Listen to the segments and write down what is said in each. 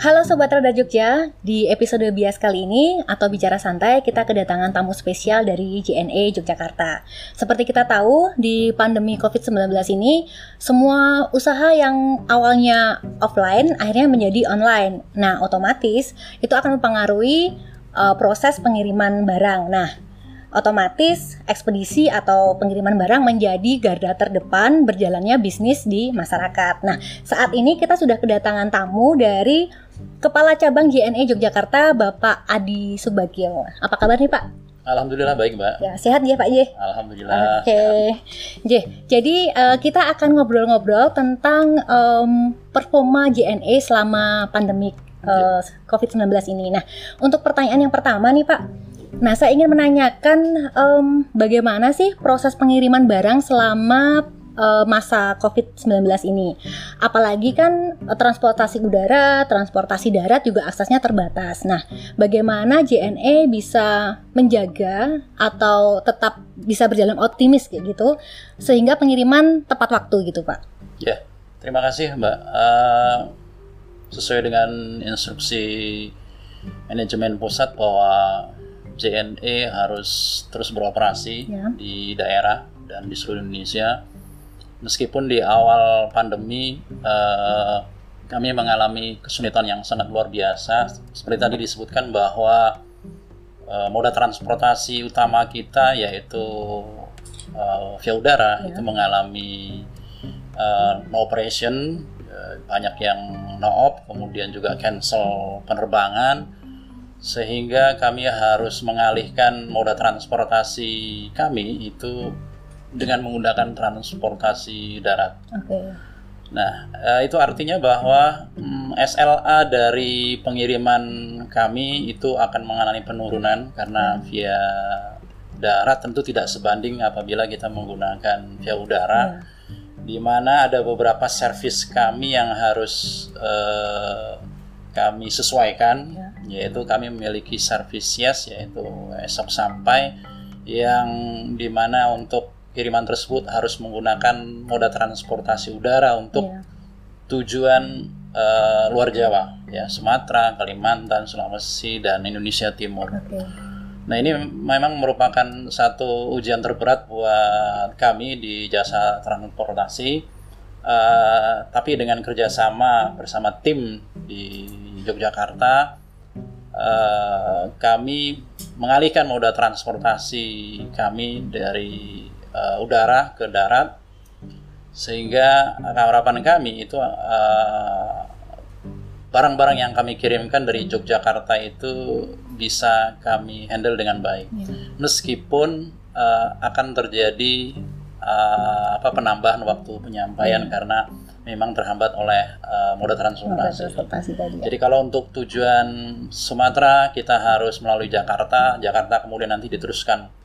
Halo Sobat Rada Jogja, di episode bias kali ini atau bicara santai kita kedatangan tamu spesial dari JNE Yogyakarta. Seperti kita tahu, di pandemi COVID-19 ini semua usaha yang awalnya offline akhirnya menjadi online. Nah, otomatis itu akan mempengaruhi uh, proses pengiriman barang. Nah, otomatis ekspedisi atau pengiriman barang menjadi garda terdepan berjalannya bisnis di masyarakat. Nah, saat ini kita sudah kedatangan tamu dari Kepala Cabang JNE Yogyakarta, Bapak Adi Subagio. Apa kabar nih Pak? Alhamdulillah baik Mbak. Ya sehat ya Pak J. Alhamdulillah. Oke, okay. J. Jadi uh, kita akan ngobrol-ngobrol tentang um, performa JNE selama pandemi uh, COVID-19 ini. Nah, untuk pertanyaan yang pertama nih Pak, Nah, saya ingin menanyakan um, bagaimana sih proses pengiriman barang selama uh, masa COVID-19 ini. Apalagi kan uh, transportasi udara, transportasi darat juga aksesnya terbatas. Nah, bagaimana JNE bisa menjaga atau tetap bisa berjalan optimis kayak gitu sehingga pengiriman tepat waktu gitu, Pak? Ya, terima kasih, Mbak. Uh, sesuai dengan instruksi manajemen pusat bahwa JNE harus terus beroperasi ya. di daerah dan di seluruh Indonesia meskipun di awal pandemi uh, kami mengalami kesulitan yang sangat luar biasa. Seperti tadi disebutkan bahwa uh, moda transportasi utama kita yaitu uh, via udara ya. itu mengalami uh, no operation, uh, banyak yang no op, kemudian juga cancel penerbangan sehingga kami harus mengalihkan moda transportasi kami itu dengan menggunakan transportasi darat. Okay. Nah, eh, itu artinya bahwa mm, SLA dari pengiriman kami itu akan mengalami penurunan karena via darat tentu tidak sebanding apabila kita menggunakan via udara. Yeah. Di mana ada beberapa servis kami yang harus uh, kami sesuaikan, yeah. yaitu kami memiliki servis yes, yaitu esok sampai yang di mana untuk kiriman tersebut harus menggunakan moda transportasi udara untuk yeah. tujuan uh, luar Jawa, ya Sumatera, Kalimantan, Sulawesi dan Indonesia Timur. Okay. Nah ini memang merupakan satu ujian terberat buat kami di jasa transportasi, uh, tapi dengan kerjasama bersama tim di Yogyakarta, uh, kami mengalihkan moda transportasi kami dari uh, udara ke darat sehingga harapan kami itu barang barang-barang yang kami kirimkan dari Yogyakarta itu bisa kami handle dengan baik ya. meskipun uh, akan terjadi uh, apa penambahan waktu penyampaian ya. karena memang terhambat oleh uh, moda transportasi. transportasi tadi, ya. Jadi kalau untuk tujuan Sumatera kita harus melalui Jakarta, Jakarta kemudian nanti diteruskan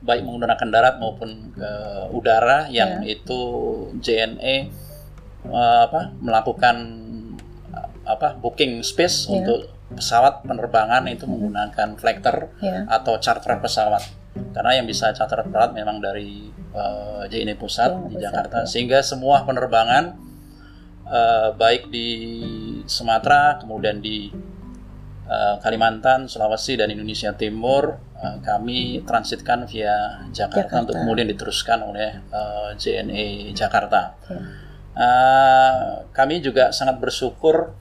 baik menggunakan darat maupun ke udara yang yeah. itu JNE uh, apa melakukan uh, apa booking space yeah. untuk pesawat penerbangan itu yeah. menggunakan flagter yeah. atau charter pesawat karena yang bisa charter pesawat memang dari uh, JNE pusat yeah, di Jakarta yeah. sehingga semua penerbangan uh, baik di Sumatera kemudian di uh, Kalimantan, Sulawesi dan Indonesia Timur Eh, kami transitkan via Jakarta, Jakarta. untuk kemudian diteruskan oleh uh, eh, JNE Jakarta. Ya. Uh, kami juga sangat bersyukur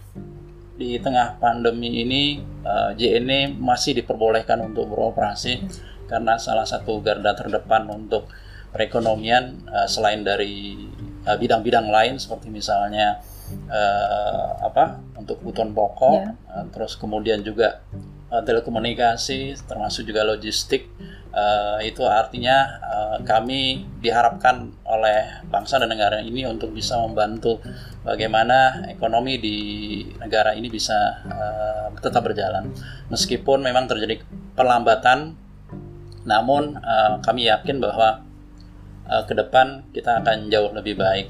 di tengah pandemi ini uh, JNE masih diperbolehkan untuk beroperasi ya. karena salah satu garda terdepan untuk perekonomian uh, selain dari bidang-bidang uh, lain seperti misalnya uh, apa untuk kebutuhan pokok, ya. uh, terus kemudian juga uh, telekomunikasi termasuk juga logistik uh, itu artinya uh, kami diharapkan oleh bangsa dan negara ini untuk bisa membantu bagaimana ekonomi di negara ini bisa uh, tetap berjalan. Meskipun memang terjadi perlambatan namun uh, kami yakin bahwa uh, ke depan kita akan jauh lebih baik.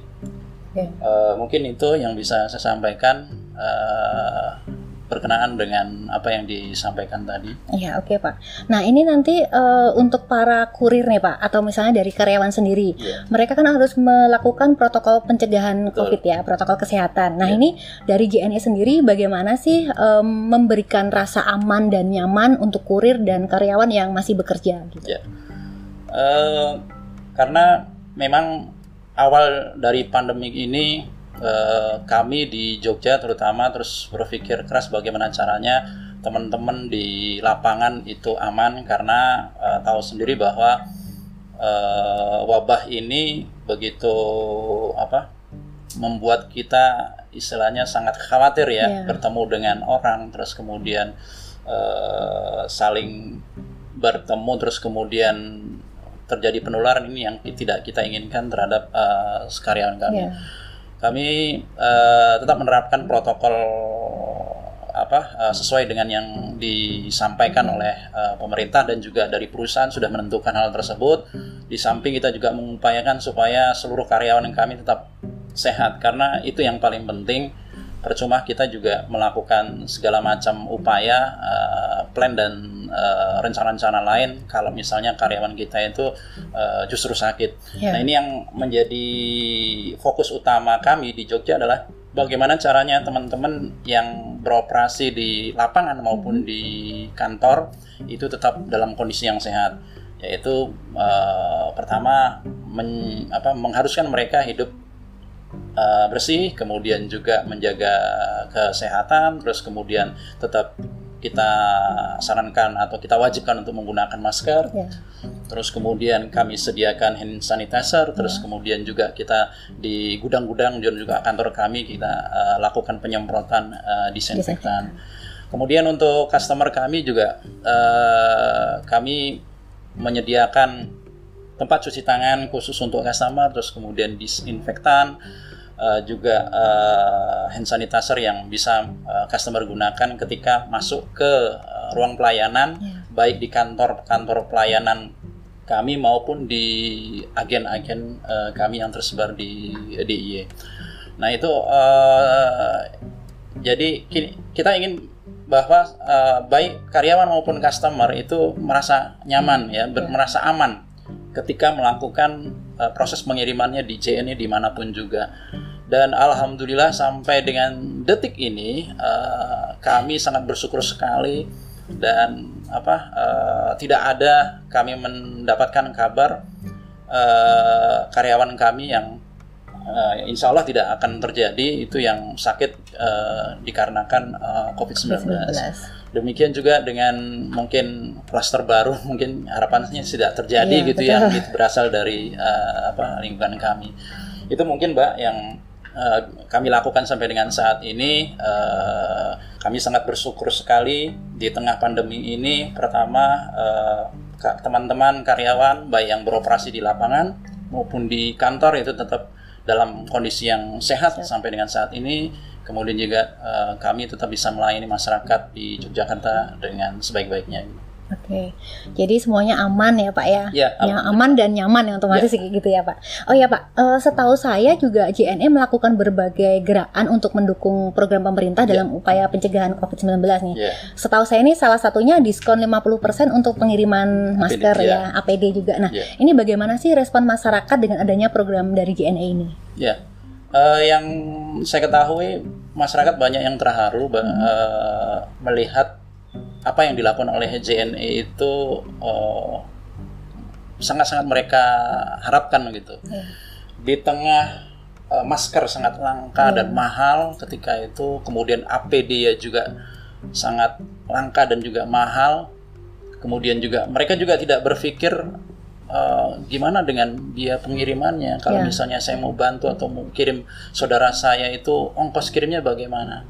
Uh, mungkin itu yang bisa saya sampaikan. Uh, berkenaan dengan apa yang disampaikan tadi. Iya, oke okay, Pak. Nah ini nanti uh, untuk para kurir nih Pak, atau misalnya dari karyawan sendiri, yeah. mereka kan harus melakukan protokol pencegahan Betul. COVID ya, protokol kesehatan. Nah yeah. ini dari JNE sendiri bagaimana sih um, memberikan rasa aman dan nyaman untuk kurir dan karyawan yang masih bekerja? Gitu? Yeah. Uh, karena memang awal dari pandemi ini Eh, kami di Jogja terutama terus berpikir keras bagaimana caranya teman-teman di lapangan itu aman karena uh, tahu sendiri bahwa uh, wabah ini begitu apa membuat kita istilahnya sangat khawatir ya yeah. bertemu dengan orang terus kemudian uh, saling bertemu terus kemudian terjadi penularan ini yang tidak kita inginkan terhadap uh, karyawan kami. Yeah kami uh, tetap menerapkan protokol apa uh, sesuai dengan yang disampaikan oleh uh, pemerintah dan juga dari perusahaan sudah menentukan hal tersebut. Di samping kita juga mengupayakan supaya seluruh karyawan yang kami tetap sehat karena itu yang paling penting percuma kita juga melakukan segala macam upaya uh, plan dan uh, rencana-rencana lain kalau misalnya karyawan kita itu uh, justru sakit. Yeah. Nah ini yang menjadi fokus utama kami di Jogja adalah bagaimana caranya teman-teman yang beroperasi di lapangan maupun -hmm. di kantor itu tetap dalam kondisi yang sehat yaitu uh, pertama men, apa, mengharuskan mereka hidup uh, bersih, kemudian juga menjaga kesehatan, terus kemudian tetap kita sarankan atau kita wajibkan untuk menggunakan masker. Yeah. Terus kemudian kami sediakan hand sanitizer, terus yeah. kemudian juga kita di gudang-gudang dan juga kantor kami kita uh, lakukan penyemprotan uh, disinfektan. Kemudian untuk customer kami juga uh, kami menyediakan tempat cuci tangan khusus untuk customer, terus kemudian disinfektan uh, juga uh, hand sanitizer yang bisa uh, customer gunakan ketika masuk ke uh, ruang pelayanan yeah. baik di kantor-kantor pelayanan kami maupun di agen-agen uh, kami yang tersebar di DIY. Nah itu uh, jadi kita ingin bahwa uh, baik karyawan maupun customer itu merasa nyaman ya, ber, yeah. merasa aman ketika melakukan uh, proses pengirimannya di JNE di mana pun juga dan alhamdulillah sampai dengan detik ini uh, kami sangat bersyukur sekali dan apa uh, tidak ada kami mendapatkan kabar uh, karyawan kami yang uh, insya Allah tidak akan terjadi itu yang sakit uh, dikarenakan uh, COVID-19. Demikian juga dengan mungkin klaster baru mungkin harapannya tidak terjadi iya, gitu betul. yang gitu, berasal dari uh, apa lingkungan kami. Itu mungkin Mbak yang uh, kami lakukan sampai dengan saat ini uh, kami sangat bersyukur sekali di tengah pandemi ini pertama uh, teman-teman karyawan baik yang beroperasi di lapangan maupun di kantor itu tetap dalam kondisi yang sehat sampai dengan saat ini kemudian juga uh, kami tetap bisa melayani masyarakat di Yogyakarta dengan sebaik-baiknya. Oke, okay. jadi semuanya aman ya Pak ya? Ya, yang aman dan nyaman yang otomatis ya. gitu ya Pak. Oh ya Pak, uh, setahu saya juga JNE melakukan berbagai gerakan untuk mendukung program pemerintah ya. dalam upaya pencegahan COVID-19 nih. Ya. Setahu saya ini salah satunya diskon 50% untuk pengiriman masker APD, ya. ya, APD juga. Nah, ya. ini bagaimana sih respon masyarakat dengan adanya program dari JNE ini? Ya, uh, yang saya ketahui masyarakat banyak yang terharu hmm. uh, melihat apa yang dilakukan oleh JNE itu eh, sangat-sangat mereka harapkan gitu. Yeah. Di tengah uh, masker sangat langka yeah. dan mahal ketika itu, kemudian APD ya juga sangat langka dan juga mahal. Kemudian juga mereka juga tidak berpikir uh, gimana dengan biaya pengirimannya. Kalau yeah. misalnya saya mau bantu atau mau kirim saudara saya itu ongkos kirimnya bagaimana?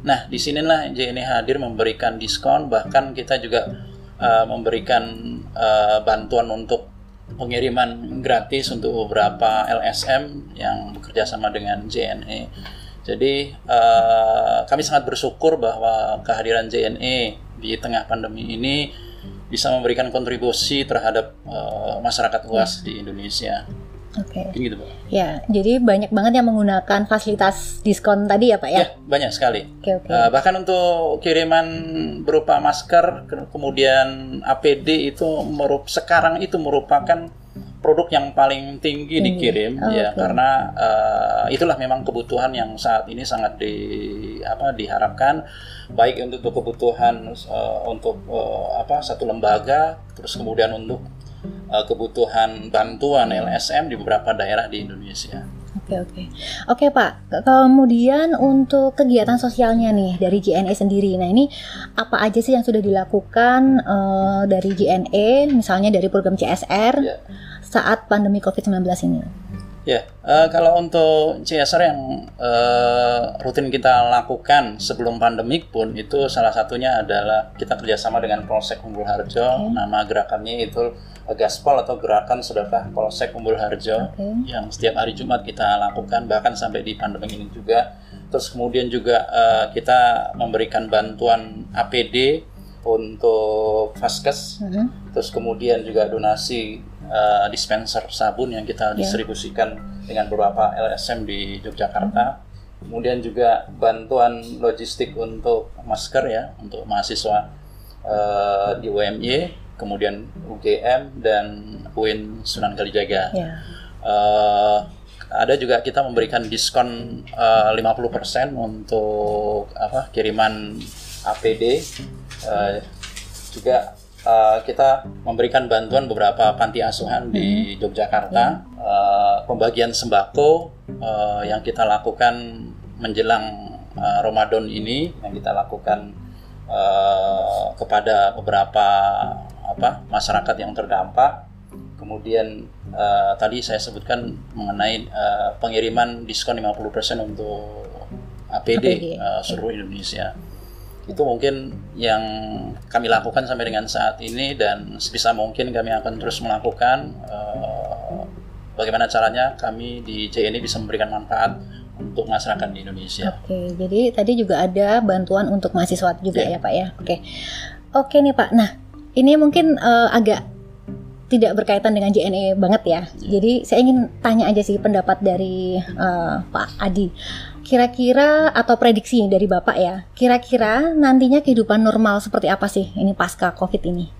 Nah, di sinilah JNE hadir memberikan diskon, bahkan kita juga uh, memberikan uh, bantuan untuk pengiriman gratis untuk beberapa LSM yang bekerja sama dengan JNE. Jadi uh, kami sangat bersyukur bahwa kehadiran JNE di tengah pandemi ini bisa memberikan kontribusi terhadap uh, masyarakat luas di Indonesia. Oke. Okay. Gitu, Pak. Ya, jadi banyak banget yang menggunakan fasilitas diskon tadi ya, Pak ya? Ya, banyak sekali. Oke, oke. Uh, bahkan untuk kiriman berupa masker, kemudian APD itu merup sekarang itu merupakan produk yang paling tinggi, tinggi. dikirim oh, ya okay. karena uh, itulah memang kebutuhan yang saat ini sangat di apa diharapkan baik untuk kebutuhan uh, untuk uh, apa satu lembaga terus kemudian untuk uh, kebutuhan bantuan LSM di beberapa daerah di Indonesia. Oke oke oke Pak. Kemudian untuk kegiatan sosialnya nih dari JNE sendiri. Nah ini apa aja sih yang sudah dilakukan uh, dari JNE, misalnya dari program CSR yeah. Saat pandemi COVID-19 ini? Ya, uh, kalau untuk CSR yang uh, rutin kita lakukan sebelum pandemik pun itu salah satunya adalah kita kerjasama dengan Polsek Umbul Harjo. Okay. Nama gerakannya itu Gaspol atau Gerakan Sedekah Polsek Umbul Harjo okay. yang setiap hari Jumat kita lakukan bahkan sampai di pandemi ini juga. Terus kemudian juga uh, kita memberikan bantuan APD untuk Faskes. Mm -hmm. Terus kemudian juga donasi uh, dispenser sabun yang kita yeah. distribusikan dengan beberapa LSM di Yogyakarta. Kemudian juga bantuan logistik untuk masker ya untuk mahasiswa uh, di UMY, kemudian UGM dan UIN Sunan Kalijaga. Yeah. Ya. Uh, ada juga kita memberikan diskon uh, 50% untuk apa kiriman APD. Uh, juga uh, kita memberikan bantuan beberapa panti asuhan di hmm. Yogyakarta, uh, pembagian sembako uh, yang kita lakukan menjelang uh, Ramadan ini yang kita lakukan uh, kepada beberapa apa masyarakat yang terdampak. Kemudian uh, tadi saya sebutkan mengenai uh, pengiriman diskon 50% untuk APD, APD. Uh, seluruh Indonesia itu mungkin yang kami lakukan sampai dengan saat ini dan sebisa mungkin kami akan terus melakukan uh, bagaimana caranya kami di JNI bisa memberikan manfaat untuk masyarakat di Indonesia. Oke, jadi tadi juga ada bantuan untuk mahasiswa juga yeah. ya Pak ya. Oke, oke nih Pak. Nah, ini mungkin uh, agak tidak berkaitan dengan JNE banget ya. Yeah. Jadi saya ingin tanya aja sih pendapat dari uh, Pak Adi kira-kira atau prediksi dari Bapak ya, kira-kira nantinya kehidupan normal seperti apa sih ini pasca COVID ini?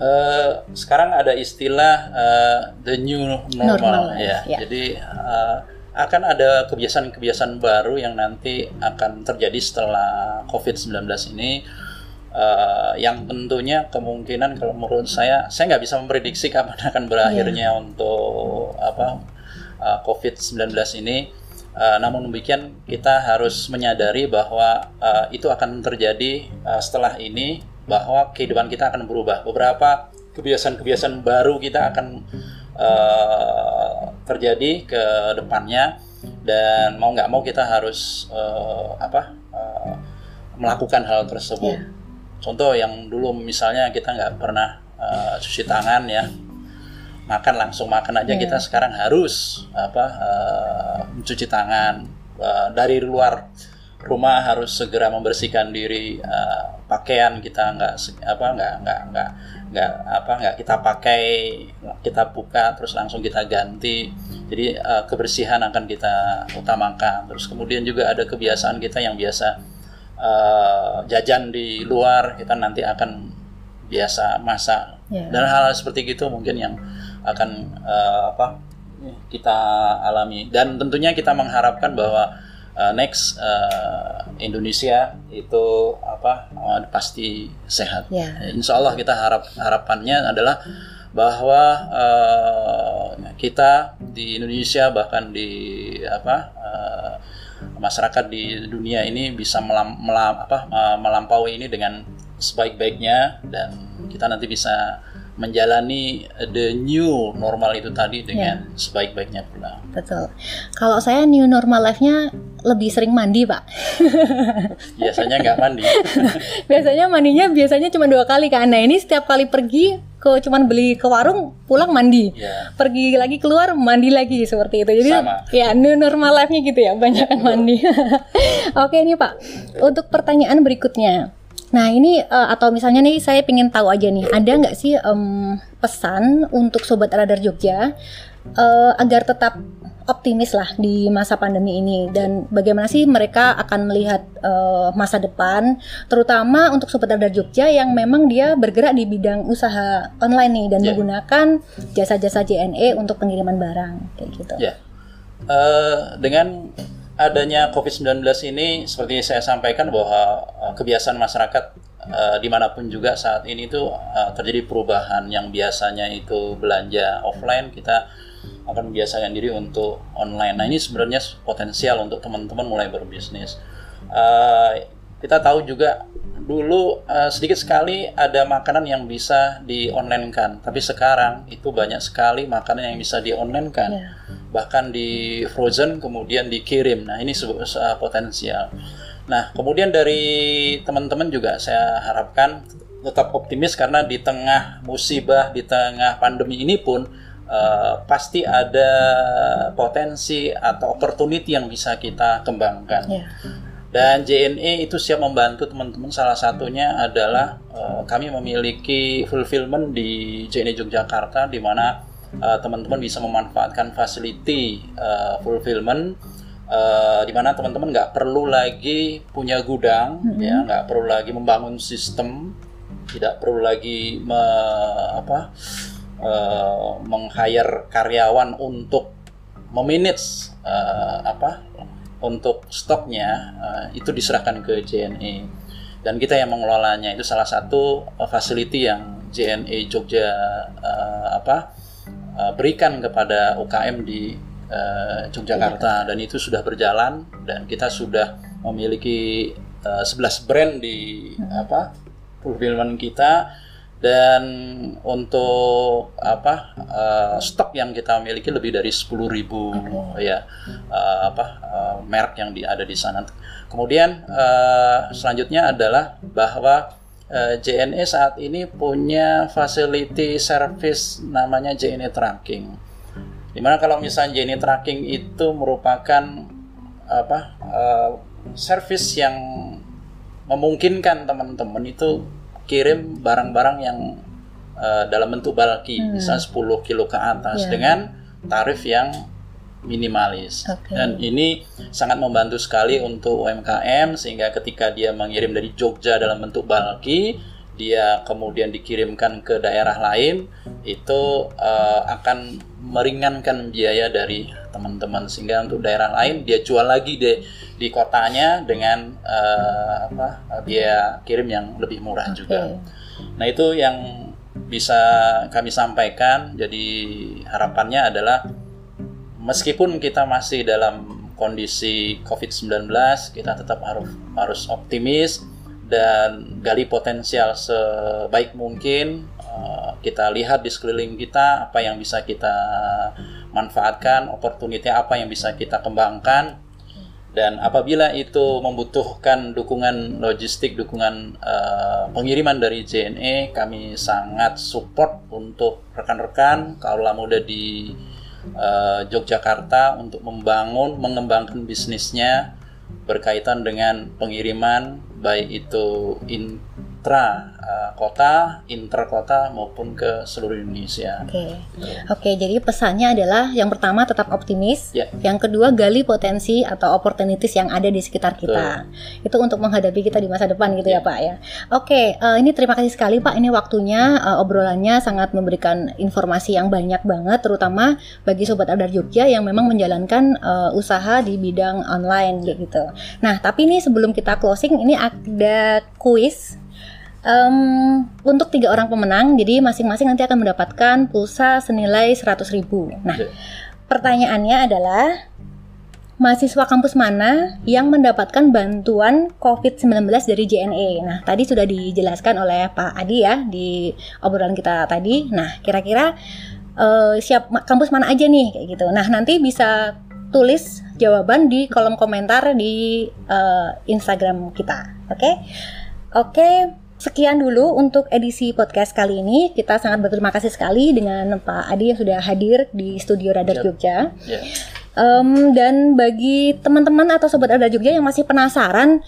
Uh, sekarang ada istilah uh, the new normal, normal ya. ya. Jadi uh, akan ada kebiasaan-kebiasaan baru yang nanti akan terjadi setelah COVID-19 ini. Uh, yang tentunya kemungkinan kalau menurut saya, saya nggak bisa memprediksi kapan akan berakhirnya yeah. untuk apa uh, COVID-19 ini Uh, namun demikian kita harus menyadari bahwa uh, itu akan terjadi uh, setelah ini bahwa kehidupan kita akan berubah. Beberapa kebiasaan-kebiasaan baru kita akan uh, terjadi ke depannya dan mau nggak mau kita harus uh, apa uh, melakukan hal tersebut. Yeah. Contoh yang dulu misalnya kita nggak pernah uh, cuci tangan ya makan langsung makan aja yeah. kita sekarang harus apa uh, mencuci tangan uh, dari luar rumah harus segera membersihkan diri uh, pakaian kita nggak apa nggak nggak nggak nggak apa nggak kita pakai kita buka terus langsung kita ganti. Jadi uh, kebersihan akan kita utamakan. Terus kemudian juga ada kebiasaan kita yang biasa uh, jajan di luar kita nanti akan biasa masak. Yeah. dan hal, hal seperti itu mungkin yang akan uh, apa kita alami dan tentunya kita mengharapkan bahwa uh, next uh, Indonesia itu apa uh, pasti sehat. Yeah. Insya Allah kita harap harapannya adalah bahwa uh, kita di Indonesia bahkan di apa uh, masyarakat di dunia ini bisa melam, melam, apa, melampaui ini dengan sebaik-baiknya dan kita nanti bisa menjalani the new normal itu tadi dengan yeah. sebaik-baiknya pula. Betul. Kalau saya new normal life-nya lebih sering mandi, Pak. biasanya nggak mandi. biasanya mandinya biasanya cuma dua kali kan. Nah ini setiap kali pergi ke cuman beli ke warung pulang mandi, yeah. pergi lagi keluar mandi lagi seperti itu. Jadi Sama. ya new normal life-nya gitu ya, banyak kan mandi. Oke nih Pak, untuk pertanyaan berikutnya. Nah ini uh, atau misalnya nih saya ingin tahu aja nih ada nggak sih um, pesan untuk sobat radar Jogja uh, agar tetap optimis lah di masa pandemi ini dan bagaimana sih mereka akan melihat uh, masa depan terutama untuk sobat radar Jogja yang memang dia bergerak di bidang usaha online nih dan yeah. menggunakan jasa-jasa JNE untuk pengiriman barang kayak gitu. Ya. Yeah. Uh, dengan adanya COVID-19 ini seperti saya sampaikan bahwa uh, kebiasaan masyarakat uh, di mana pun juga saat ini tuh uh, terjadi perubahan yang biasanya itu belanja offline kita akan membiasakan diri untuk online. Nah ini sebenarnya potensial untuk teman-teman mulai berbisnis. Uh, kita tahu juga dulu uh, sedikit sekali ada makanan yang bisa di online kan, tapi sekarang itu banyak sekali makanan yang bisa di online kan, yeah. Bahkan di frozen kemudian dikirim. Nah ini sebuah potensial. Nah kemudian dari teman-teman juga saya harapkan tetap optimis karena di tengah musibah, di tengah pandemi ini pun uh, pasti ada potensi atau opportunity yang bisa kita kembangkan. Yeah. Dan JNE itu siap membantu teman-teman. Salah satunya adalah uh, kami memiliki fulfillment di JNE Yogyakarta, di mana uh, teman-teman bisa memanfaatkan facility uh, fulfillment uh, di mana teman-teman nggak perlu lagi punya gudang, mm -hmm. ya nggak perlu lagi membangun sistem, tidak perlu lagi me, apa uh, meng-hire karyawan untuk memanage uh, apa untuk stoknya uh, itu diserahkan ke JNE dan kita yang mengelolanya itu salah satu uh, facility yang JNE Jogja uh, apa uh, berikan kepada UKM di uh, Yogyakarta dan itu sudah berjalan dan kita sudah memiliki uh, 11 brand di apa fulfillment kita dan untuk apa uh, stok yang kita miliki lebih dari 10.000 okay. ya uh, apa uh, merek yang di, ada di sana. Kemudian uh, selanjutnya adalah bahwa uh, JNE saat ini punya facility service namanya JNE tracking. Di mana kalau misalnya JNE tracking itu merupakan apa uh, service yang memungkinkan teman-teman itu kirim barang-barang yang uh, dalam bentuk bulky, hmm. misalnya 10 kilo ke atas yeah. dengan tarif yang minimalis. Okay. Dan ini sangat membantu sekali untuk UMKM sehingga ketika dia mengirim dari Jogja dalam bentuk bulky, dia kemudian dikirimkan ke daerah lain, itu uh, akan meringankan biaya dari teman-teman sehingga untuk daerah lain dia jual lagi deh di kotanya dengan uh, apa biaya kirim yang lebih murah okay. juga. Nah itu yang bisa kami sampaikan. Jadi harapannya adalah meskipun kita masih dalam kondisi COVID-19, kita tetap harus harus optimis dan gali potensial sebaik mungkin. Uh, kita lihat di sekeliling kita apa yang bisa kita manfaatkan, opportunity apa yang bisa kita kembangkan dan apabila itu membutuhkan dukungan logistik, dukungan uh, pengiriman dari JNE, kami sangat support untuk rekan-rekan kaulah muda di uh, Yogyakarta untuk membangun, mengembangkan bisnisnya berkaitan dengan pengiriman baik itu in intra uh, kota, inter kota maupun ke seluruh Indonesia. Oke, okay. oke. Okay, jadi pesannya adalah yang pertama tetap optimis, yeah. yang kedua gali potensi atau opportunities yang ada di sekitar kita. Betul. Itu untuk menghadapi kita di masa depan gitu yeah. ya Pak ya. Oke, okay, uh, eh, ini terima kasih sekali Pak. Ini waktunya uh, obrolannya sangat memberikan informasi yang banyak banget, terutama bagi sobat Adar Jogja yang memang menjalankan uh, usaha di bidang online gitu. Nah, tapi ini sebelum kita closing, ini ada kuis Um, untuk tiga orang pemenang, jadi masing-masing nanti akan mendapatkan pulsa senilai 100 ribu. Nah, pertanyaannya adalah mahasiswa kampus mana yang mendapatkan bantuan COVID-19 dari JNE? Nah, tadi sudah dijelaskan oleh Pak Adi ya di obrolan kita tadi. Nah, kira-kira uh, siap kampus mana aja nih kayak gitu. Nah, nanti bisa tulis jawaban di kolom komentar di uh, Instagram kita. Oke? Okay? Oke. Okay. Sekian dulu untuk edisi podcast kali ini. Kita sangat berterima kasih sekali dengan Pak Adi yang sudah hadir di studio Radar yep. Jogja. Yeah. Um, dan bagi teman-teman atau sobat Radar Jogja yang masih penasaran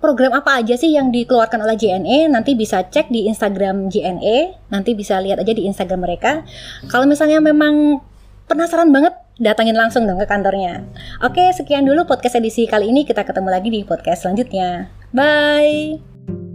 program apa aja sih yang dikeluarkan oleh JNE, nanti bisa cek di Instagram JNE. Nanti bisa lihat aja di Instagram mereka. Kalau misalnya memang penasaran banget datangin langsung dong ke kantornya. Oke, sekian dulu podcast edisi kali ini. Kita ketemu lagi di podcast selanjutnya. Bye.